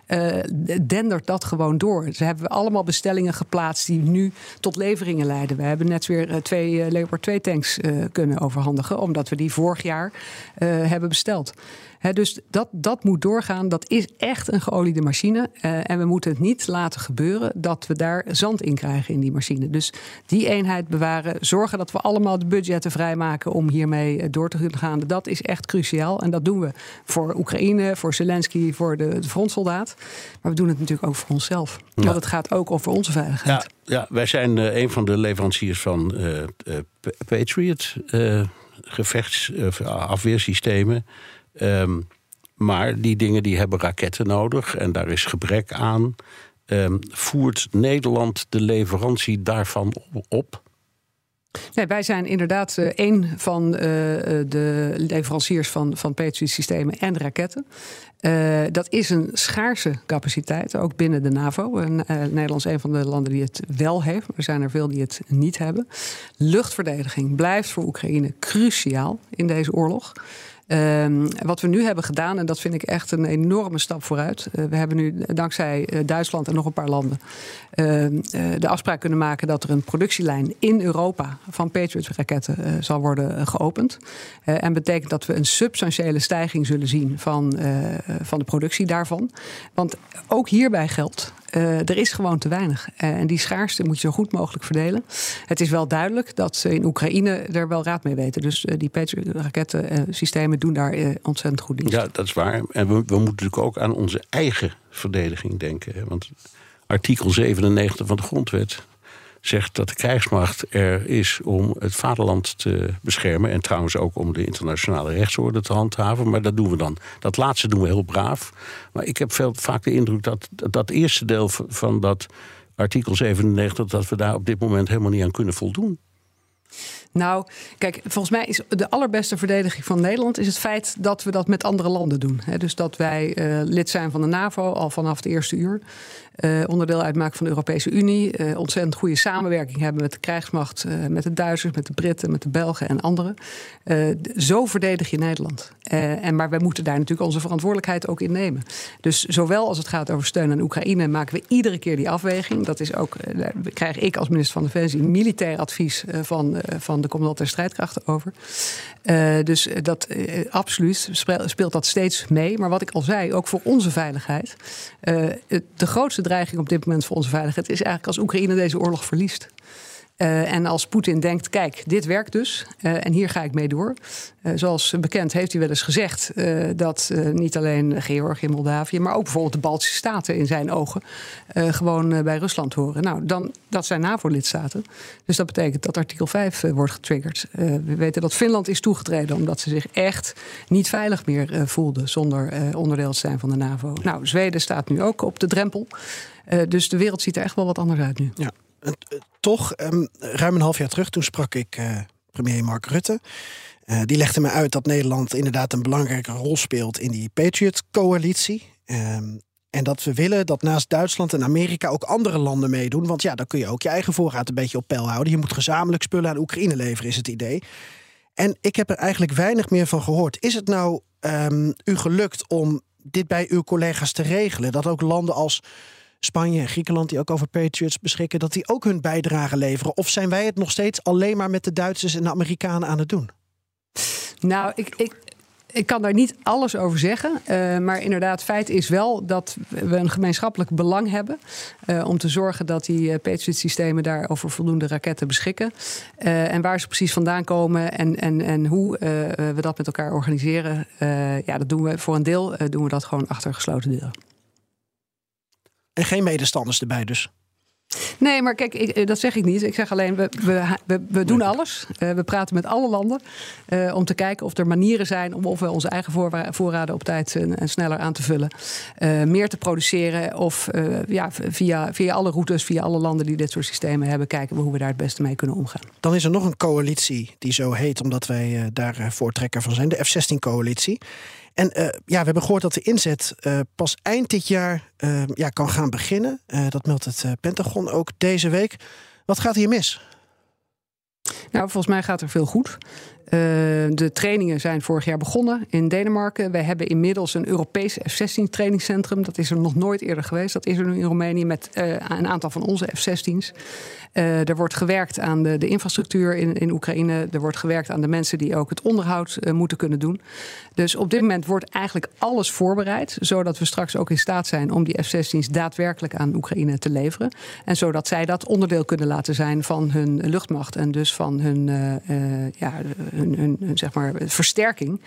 uh, dendert dat gewoon door. Ze hebben allemaal bestellingen geplaatst die nu tot leveringen leiden. We hebben net weer twee Leopard 2 tanks kunnen overhandigen, omdat we die vorig jaar hebben besteld dus dat, dat moet doorgaan. Dat is echt een geoliede machine. En we moeten het niet laten gebeuren dat we daar zand in krijgen in die machine. Dus die eenheid bewaren. Zorgen dat we allemaal de budgetten vrijmaken om hiermee eh, door te gaan. Dat is echt cruciaal. En dat doen we voor Oekraïne, voor Zelensky, voor de, de frontsoldaat. Maar we doen het natuurlijk ook voor onszelf. Ja. Want het gaat ook over onze veiligheid. Ja, ja wij zijn uh, een van de leveranciers van uh, uh, Patriot. gevechtsafweersystemen. Um, maar die dingen die hebben raketten nodig en daar is gebrek aan. Um, voert Nederland de leverantie daarvan op? Nee, wij zijn inderdaad uh, een van uh, de leveranciers van, van Patriot-systemen en raketten. Dat is een schaarse capaciteit, ook binnen de NAVO. Nederland is een van de landen die het wel heeft. Er zijn er veel die het niet hebben. Luchtverdediging blijft voor Oekraïne cruciaal in deze oorlog. Um, wat we nu hebben gedaan, en dat vind ik echt een enorme stap vooruit. Uh, we hebben nu dankzij uh, Duitsland en nog een paar landen uh, de afspraak kunnen maken dat er een productielijn in Europa van Patriot-raketten zal worden geopend. en betekent dat we een substantiële stijging zullen zien van, van de productie daarvan. Want ook hierbij geldt er is gewoon te weinig. Uh, en die schaarste moet je zo goed mogelijk verdelen. Het is wel duidelijk dat ze in Oekraïne er wel raad mee weten. Dus uh, die Patriot-rakettensystemen doen daar ontzettend goed dienst. Ja, dat is waar. En we, we moeten natuurlijk ook aan onze eigen verdediging denken. Want artikel 97 van de grondwet zegt dat de krijgsmacht er is om het vaderland te beschermen. En trouwens ook om de internationale rechtsorde te handhaven. Maar dat doen we dan. Dat laatste doen we heel braaf. Maar ik heb veel, vaak de indruk dat dat eerste deel van dat artikel 97... dat we daar op dit moment helemaal niet aan kunnen voldoen. Nou, kijk, volgens mij is de allerbeste verdediging van Nederland is het feit dat we dat met andere landen doen. dus dat wij uh, lid zijn van de NAVO al vanaf het eerste uur. Uh, onderdeel uitmaken van de Europese Unie. Uh, ontzettend goede samenwerking hebben met de krijgsmacht, met de Duitsers, met de Britten, met de Belgen en anderen. zo verdedig je Nederland. En, maar we moeten daar natuurlijk onze verantwoordelijkheid ook in nemen. Dus zowel als het gaat over steun aan Oekraïne, maken we iedere keer die afweging. Dat is ook, krijg ik als minister van Defensie militair advies van, van de commandant der strijdkrachten over. dus dat absoluut speelt dat steeds mee. Maar wat ik al zei, ook voor onze veiligheid. de grootste dreiging op dit moment voor onze veiligheid is eigenlijk als Oekraïne deze oorlog verliest. Uh, en als Poetin denkt, kijk, dit werkt dus uh, en hier ga ik mee door. Uh, zoals bekend heeft hij wel eens gezegd dat niet alleen Georgië Moldavië, maar ook bijvoorbeeld de Baltische Staten in zijn ogen gewoon bij Rusland horen. Nou, dan, dat zijn NAVO-lidstaten. Dus dat betekent dat artikel 5 wordt getriggerd. we weten dat Finland is toegetreden omdat ze zich echt niet veilig meer voelden zonder onderdeel te zijn van de NAVO. Nou, Zweden staat nu ook op de drempel. dus de wereld ziet er echt wel wat anders uit nu. Ja toch, um, ruim een half jaar terug, toen sprak ik uh, premier Mark Rutte. Die legde me uit dat Nederland inderdaad een belangrijke rol speelt in die Patriot-coalitie. Um, en dat we willen dat naast Duitsland en Amerika ook andere landen meedoen. Want ja, dan kun je ook je eigen voorraad een beetje op peil houden. Je moet gezamenlijk spullen aan Oekraïne leveren, is het idee. En ik heb er eigenlijk weinig meer van gehoord. Is het nou um, u gelukt om dit bij uw collega's te regelen? Dat ook landen als Spanje en Griekenland, die ook over Patriots beschikken, dat die ook hun bijdrage leveren? Of zijn wij het nog steeds alleen maar met de Duitsers en de Amerikanen aan het doen? Nou, ik, ik, ik kan daar niet alles over zeggen. Uh, maar inderdaad, feit is wel dat we een gemeenschappelijk belang hebben. Uh, om te zorgen dat die uh, Patriot-systemen daar over voldoende raketten beschikken. en waar ze precies vandaan komen en, en, en hoe we dat met elkaar organiseren. ja, dat doen we voor een deel doen we dat gewoon achter gesloten deuren. En geen medestanders erbij dus. Nee, maar kijk, ik, eh, dat zeg ik niet. Ik zeg alleen, we, we, we, we doen alles. Uh, we praten met alle landen uh, om te kijken of er manieren zijn om of we onze eigen voorraden op tijd en, en sneller aan te vullen. Uh, meer te produceren of ja, via, via alle routes, via alle landen die dit soort systemen hebben, kijken we hoe we daar het beste mee kunnen omgaan. Dan is er nog een coalitie die zo heet, omdat wij daar voortrekker van zijn, de F-16-coalitie. En uh, ja, we hebben gehoord dat de inzet uh, pas eind dit jaar uh, ja, kan gaan beginnen. dat meldt het Pentagon ook deze week. Wat gaat hier mis? Nou, volgens mij gaat er veel goed. Uh, de trainingen zijn vorig jaar begonnen in Denemarken. Wij hebben inmiddels een Europees F-16 trainingscentrum. Dat is er nog nooit eerder geweest. Dat is er nu in Roemenië met uh, een aantal van onze F-16's. Uh, er wordt gewerkt aan de, de infrastructuur in, in Oekraïne. Er wordt gewerkt aan de mensen die ook het onderhoud moeten kunnen doen. Dus op dit moment wordt eigenlijk alles voorbereid. Zodat we straks ook in staat zijn om die F-16's daadwerkelijk aan Oekraïne te leveren. En zodat zij dat onderdeel kunnen laten zijn van hun luchtmacht. En dus van hun, ja, hun, hun, zeg maar, versterking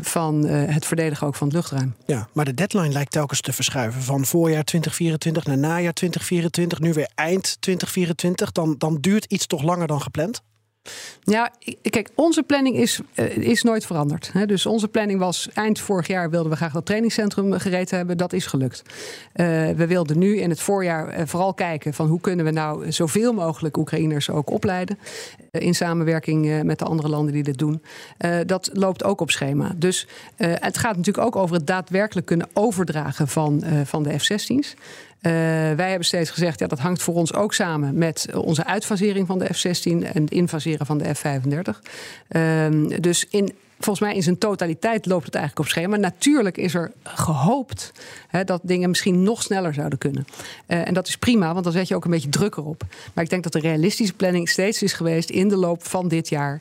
van het verdedigen ook van het luchtruim. Ja, maar de deadline lijkt telkens te verschuiven. Van voorjaar 2024 naar najaar 2024. Nu weer eind 2024. 2024, dan, dan duurt iets toch langer dan gepland? Ja, kijk, onze planning is, uh, is nooit veranderd. Dus onze planning was eind vorig jaar wilden we graag dat trainingscentrum gereed hebben. Dat is gelukt. Uh, we wilden nu in het voorjaar uh, vooral kijken van hoe kunnen we nou zoveel mogelijk Oekraïners ook opleiden. in samenwerking met de andere landen die dit doen. dat loopt ook op schema. Dus het gaat natuurlijk ook over het daadwerkelijk kunnen overdragen van, van de F-16's. Uh, wij hebben steeds gezegd, ja, dat hangt voor ons ook samen met onze uitfasering van de F-16 en het infaseren van de F-35. Uh, dus in, volgens mij in zijn totaliteit loopt het eigenlijk op schema. Natuurlijk is er gehoopt hè, dat dingen misschien nog sneller zouden kunnen. Uh, en dat is prima, want dan zet je ook een beetje druk erop. Maar ik denk dat de realistische planning steeds is geweest in de loop van dit jaar.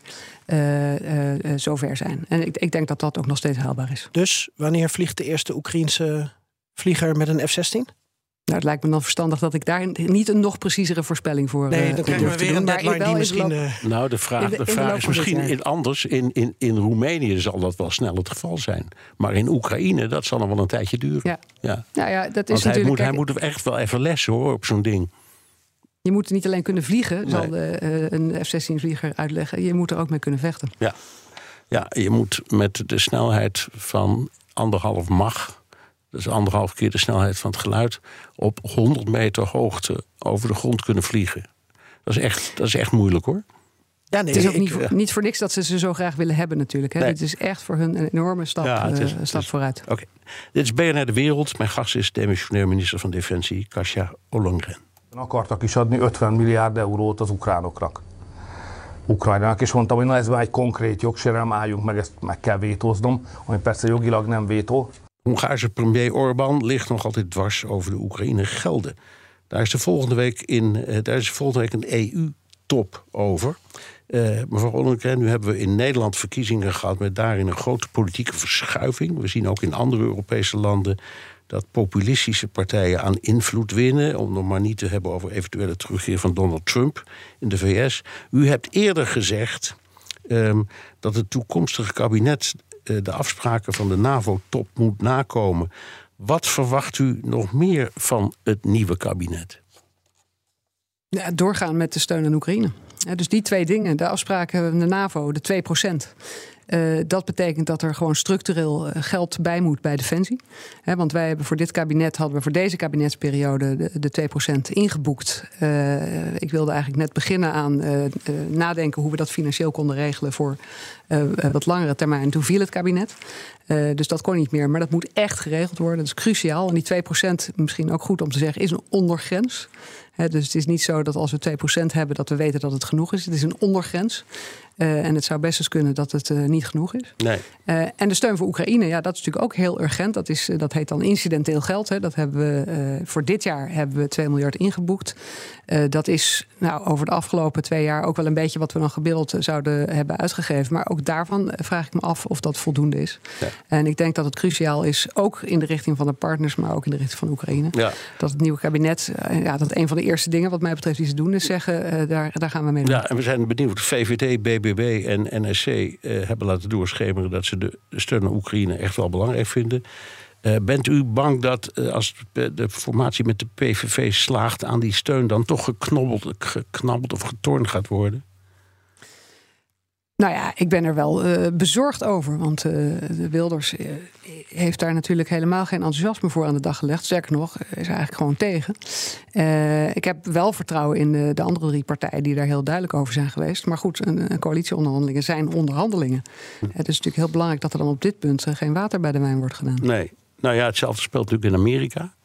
Zover zijn. En ik, ik, denk dat dat ook nog steeds haalbaar is. Dus wanneer vliegt de eerste Oekraïense vlieger met een F-16? Nou, het lijkt me dan verstandig dat ik daar niet een nog preciezere voorspelling voor Nee, dan krijgen we weer een deadline die misschien... Uh... Nou, de vraag, de, de vraag is misschien in anders. In, in, in Roemenië zal dat wel snel het geval zijn. Maar in Oekraïne, dat zal nog wel een tijdje duren. Ja, ja. Nou ja dat is Want hij moet, hij moet echt wel even lessen hoor, op zo'n ding. Je moet niet alleen kunnen vliegen, nee. zal de, uh, een F-16-vlieger uitleggen. Je moet er ook mee kunnen vechten. Ja. ja, je moet met de snelheid van anderhalf mag dat is anderhalf keer de snelheid van het geluid, op 100 meter hoogte over de grond kunnen vliegen. Dat is echt, dat is echt moeilijk hoor. Ja, nee, het is ook niet, voor, niet voor niks dat ze ze zo graag willen hebben natuurlijk. Hè? Nee. Het is echt voor hun een enorme stap, ja, is, uh, stap is, vooruit. Oké. Okay. Dit is BNR De Wereld. Mijn gast is demissionair minister van Defensie, Kasia Ollongren. Akartak is adni 50 milliárd eurót az ukránoknak. Ukrajnának, és mondtam, hogy na ez már egy konkrét jogsérelem, álljunk meg, ezt meg kell vétóznom, ami persze jogilag nem vétó. Hongaarse premier Orbán ligt nog altijd dwars over de Oekraïne gelden. Daar is de volgende week, in, eh, daar is volgende week een EU-top over. Uh, mevrouw Ollengren, nu hebben we in Nederland verkiezingen gehad met daarin een grote politieke verschuiving. We zien ook in andere Europese landen dat populistische partijen aan invloed winnen. Om nog maar niet te hebben over eventuele terugkeer van Donald Trump in de VS. U hebt eerder gezegd um, dat het toekomstige kabinet de afspraken van de NAVO-top moet nakomen. Wat verwacht u nog meer van het nieuwe kabinet? Ja, doorgaan met de steun aan Oekraïne. Dus die twee dingen, de afspraken van de NAVO, de 2 procent. Uh, dat betekent dat er gewoon structureel eh, geld bij moet bij Defensie. Want wij hebben voor dit kabinet, hadden we voor deze kabinetsperiode de, de 2% ingeboekt. Uh, ik wilde eigenlijk net beginnen aan nadenken hoe we dat financieel konden regelen voor wat langere termijn. Toen viel het kabinet. dus dat kon niet meer. Maar dat moet echt geregeld worden. Dat is cruciaal. En die 2% misschien ook goed om te zeggen, is een ondergrens. Dus het is niet zo dat als we 2% hebben, dat we weten dat het genoeg is. Het is een ondergrens. Uh, en het zou best eens kunnen dat het uh, niet genoeg is. Nee. Uh, en de steun voor Oekraïne, ja, dat is natuurlijk ook heel urgent. Dat, is, dat heet dan incidenteel geld. Hè. Dat hebben we voor dit jaar hebben we 2 miljard ingeboekt. Dat is nou, over de afgelopen twee jaar ook wel een beetje wat we dan gebeeld zouden hebben uitgegeven. Maar ook daarvan vraag ik me af of dat voldoende is. Ja. En ik denk dat het cruciaal is, ook in de richting van de partners, maar ook in de richting van Oekraïne. Ja. Dat het nieuwe kabinet, ja, dat een van de eerste dingen wat mij betreft die ze doen, is zeggen, daar, daar gaan we mee doen. Ja, en we zijn benieuwd. VVD, BB BBB en NSC uh, eh, hebben laten doorschemeren dat ze de steun aan Oekraïne echt wel belangrijk vinden. Uh, bent u bang dat uh, als de formatie met de PVV slaagt aan die steun, dan toch geknobbeld, geknabbeld of getornd gaat worden? Nou ja, ik ben er wel uh, bezorgd over. Want de Wilders heeft daar natuurlijk helemaal geen enthousiasme voor aan de dag gelegd. Sterker nog, is eigenlijk gewoon tegen. ik heb wel vertrouwen in de, de, andere drie partijen die daar heel duidelijk over zijn geweest. Maar goed, een, een coalitieonderhandelingen zijn onderhandelingen. Het is natuurlijk heel belangrijk dat er dan op dit punt geen water bij de wijn wordt gedaan. Nee. Nou ja, hetzelfde speelt natuurlijk in Amerika.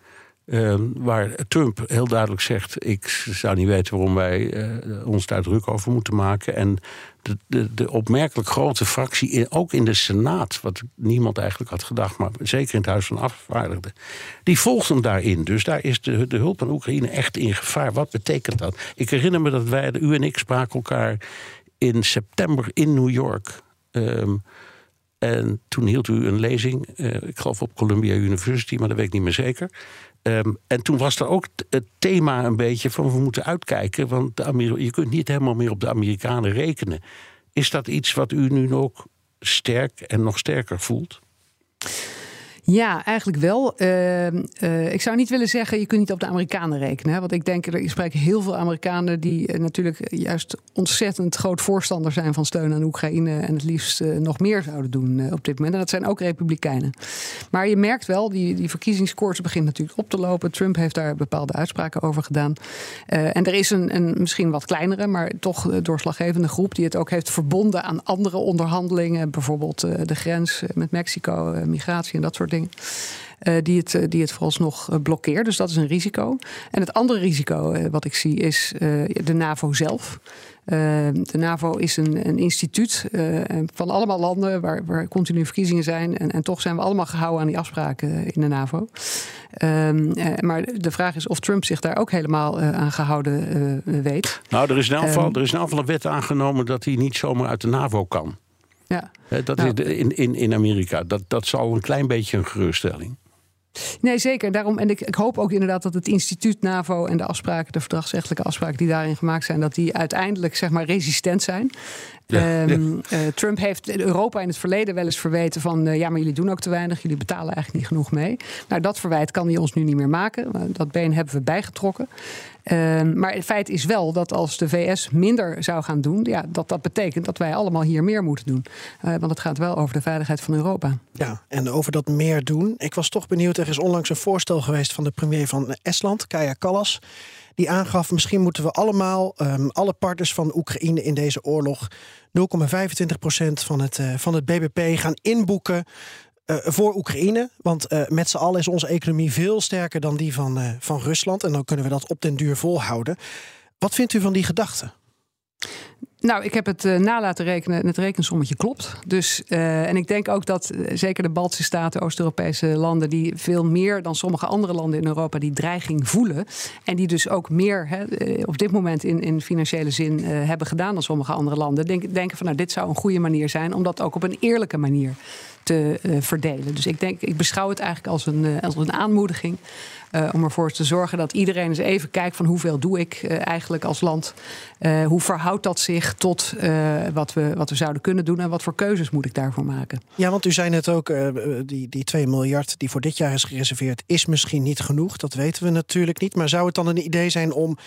Uh, waar Trump heel duidelijk zegt: Ik zou niet weten waarom wij uh, ons daar druk over moeten maken. En de, de, de opmerkelijk grote fractie, ook in de Senaat, wat niemand eigenlijk had gedacht, maar zeker in het Huis van Afgevaardigden, die volgt hem daarin. Dus daar is de, de hulp aan Oekraïne echt in gevaar. Wat betekent dat? Ik herinner me dat wij, u en ik, spraken elkaar in september in New York. Um, en toen hield u een lezing, uh, ik geloof op Columbia University, maar dat weet ik niet meer zeker. Um, en toen was er ook het thema een beetje van we moeten uitkijken, want je kunt niet helemaal meer op de Amerikanen rekenen. Is dat iets wat u nu ook sterk en nog sterker voelt? Ja, eigenlijk wel. Uh, uh, ik zou niet willen zeggen, je kunt niet op de Amerikanen rekenen. Hè? Want ik denk, ik spreek heel veel Amerikanen die uh, natuurlijk juist ontzettend groot voorstander zijn van steun aan Oekraïne. En het liefst nog meer zouden doen op dit moment. En dat zijn ook Republikeinen. Maar je merkt wel, die, die verkiezingskoers begint natuurlijk op te lopen. Trump heeft daar bepaalde uitspraken over gedaan. en er is een, een misschien wat kleinere, maar toch doorslaggevende groep die het ook heeft verbonden aan andere onderhandelingen. Bijvoorbeeld de grens met Mexico, migratie en dat soort dingen. Die, het, die het vooralsnog uh, blokkeert. Dus dat is een risico. En het andere risico wat ik zie is de NAVO zelf. de NAVO is een, een instituut van allemaal landen waar, waar continu verkiezingen zijn. En, en, toch zijn we allemaal gehouden aan die afspraken in de NAVO. Maar de vraag is of Trump zich daar ook helemaal aan gehouden weet. Nou, er is, in um, er is een wet aangenomen dat hij niet zomaar uit de NAVO kan. Ja. Dat nou, is in, in, in Amerika. Dat, dat zal een klein beetje een geruststelling. Nee, zeker. Daarom, en ik, ik, hoop ook inderdaad dat het instituut NAVO en de afspraken, de verdragsrechtelijke afspraken die daarin gemaakt zijn, dat die uiteindelijk zeg maar resistent zijn. Ja, um, ja. Uh, Trump heeft Europa in het verleden wel eens verweten van uh, ja, maar jullie doen ook te weinig, jullie betalen eigenlijk niet genoeg mee. Nou, dat verwijt kan hij ons nu niet meer maken. Dat been hebben we bijgetrokken. Uh, maar het feit is wel dat als de VS minder zou gaan doen, ja, dat dat betekent dat wij allemaal hier meer moeten doen. Uh, want het gaat wel over de veiligheid van Europa. Ja, en over dat meer doen. Ik was toch benieuwd, er is onlangs een voorstel geweest van de premier van Estland, Kaja Kallas. Die aangaf, misschien moeten we allemaal, um, alle partners van Oekraïne in deze oorlog, 0,25% van het, uh, van het BBP gaan inboeken voor Oekraïne. Want uh, met z'n allen is onze economie veel sterker dan die van, uh, van Rusland. En dan kunnen we dat op den duur volhouden. Wat vindt u van die gedachte? Nou, ik heb het uh, na laten rekenen en het rekensommetje klopt. Dus, en ik denk ook dat zeker de Baltische Staten, Oost-Europese landen, die veel meer dan sommige andere landen in Europa die dreiging voelen. En die dus ook meer hè, op dit moment in, in financiële zin hebben gedaan dan sommige andere landen. Denk, denken van nou, dit zou een goede manier zijn om dat ook op een eerlijke manier te verdelen. Dus ik denk, ik beschouw het eigenlijk als een, als een aanmoediging. Uh, om ervoor te zorgen dat iedereen eens even kijkt van hoeveel doe ik eigenlijk als land. Hoe verhoudt dat zich tot wat, we, wat we zouden kunnen doen en wat voor keuzes moet ik daarvoor maken? Ja, want u zei net ook, die, die 2 miljard die voor dit jaar is gereserveerd, is misschien niet genoeg. Dat weten we natuurlijk niet. Maar zou het dan een idee zijn om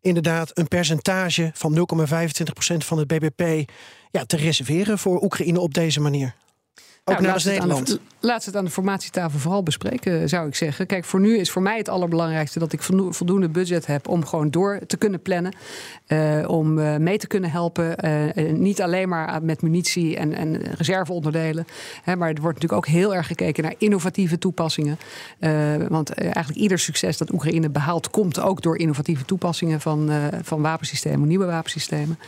inderdaad een percentage van 0,25% van het BBP ja, te reserveren voor Oekraïne op deze manier? Ook nou, naast Nederland. De, laat het aan de formatietafel vooral bespreken, zou ik zeggen. Kijk, voor nu is voor mij het allerbelangrijkste dat ik voldoende budget heb om gewoon door te kunnen plannen. Uh, om uh, mee te kunnen helpen. Uh, niet alleen maar met munitie en, en reserveonderdelen. Hè, maar er wordt natuurlijk ook heel erg gekeken naar innovatieve toepassingen. want eigenlijk ieder succes dat Oekraïne behaalt, komt ook door innovatieve toepassingen van, van wapensystemen, nieuwe wapensystemen.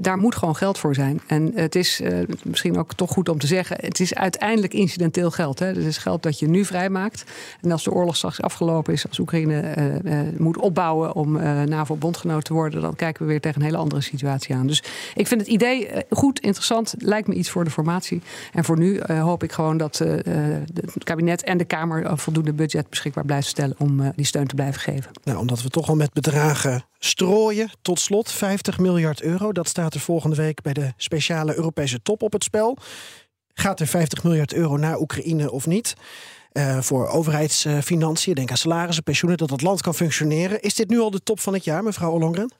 Daar moet gewoon geld voor zijn. En het is misschien ook toch goed om te zeggen: het is uiteindelijk incidenteel geld. Hè. Het is geld dat je nu vrijmaakt. En als de oorlog straks afgelopen is, als Oekraïne uh, moet opbouwen om NAVO-bondgenoot te worden, dan kijken we weer tegen een hele andere situatie aan. Dus ik vind het idee goed, interessant, lijkt me iets voor de formatie. En voor nu hoop ik gewoon dat het kabinet en de Kamer voldoende budget beschikbaar blijven stellen om die steun te blijven geven. Nou, omdat we toch al met bedragen strooien. Tot slot 50 miljard euro. Dat staat er volgende week bij de speciale Europese top op het spel. Gaat er 50 miljard euro naar Oekraïne of niet? Uh, voor overheidsfinanciën, denk aan salarissen, pensioenen, dat het land kan functioneren. Is dit nu al de top van het jaar, mevrouw Ollongren?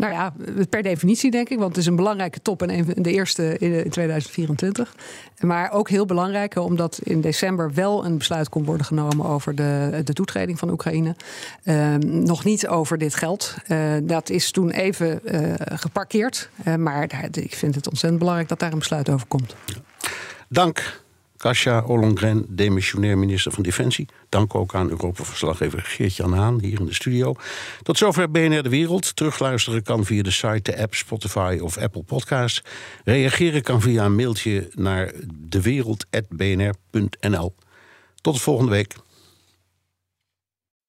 Nou ja, per definitie denk ik, want het is een belangrijke top en de eerste in 2024. Maar ook heel belangrijk, omdat in december wel een besluit kon worden genomen over de, de toetreding van Oekraïne. Uh, nog niet over dit geld. Uh, dat is toen even uh, geparkeerd. maar daar, ik vind het ontzettend belangrijk dat daar een besluit over komt. Dank. Kasia Ollongren, demissionair minister van Defensie. Dank ook aan Europa-verslaggever Geert-Jan Haan hier in de studio. Tot zover BNR De Wereld. Terugluisteren kan via de site, de app, Spotify of Apple Podcasts. Reageren kan via een mailtje naar dewereld.bnr.nl. Tot de volgende week.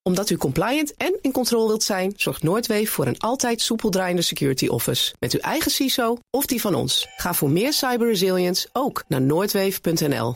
Omdat u compliant en in controle wilt zijn, zorgt Noordweef voor een altijd soepel draaiende security office. Met uw eigen CISO of die van ons. Ga voor meer cyber resilience ook naar noordweef.nl.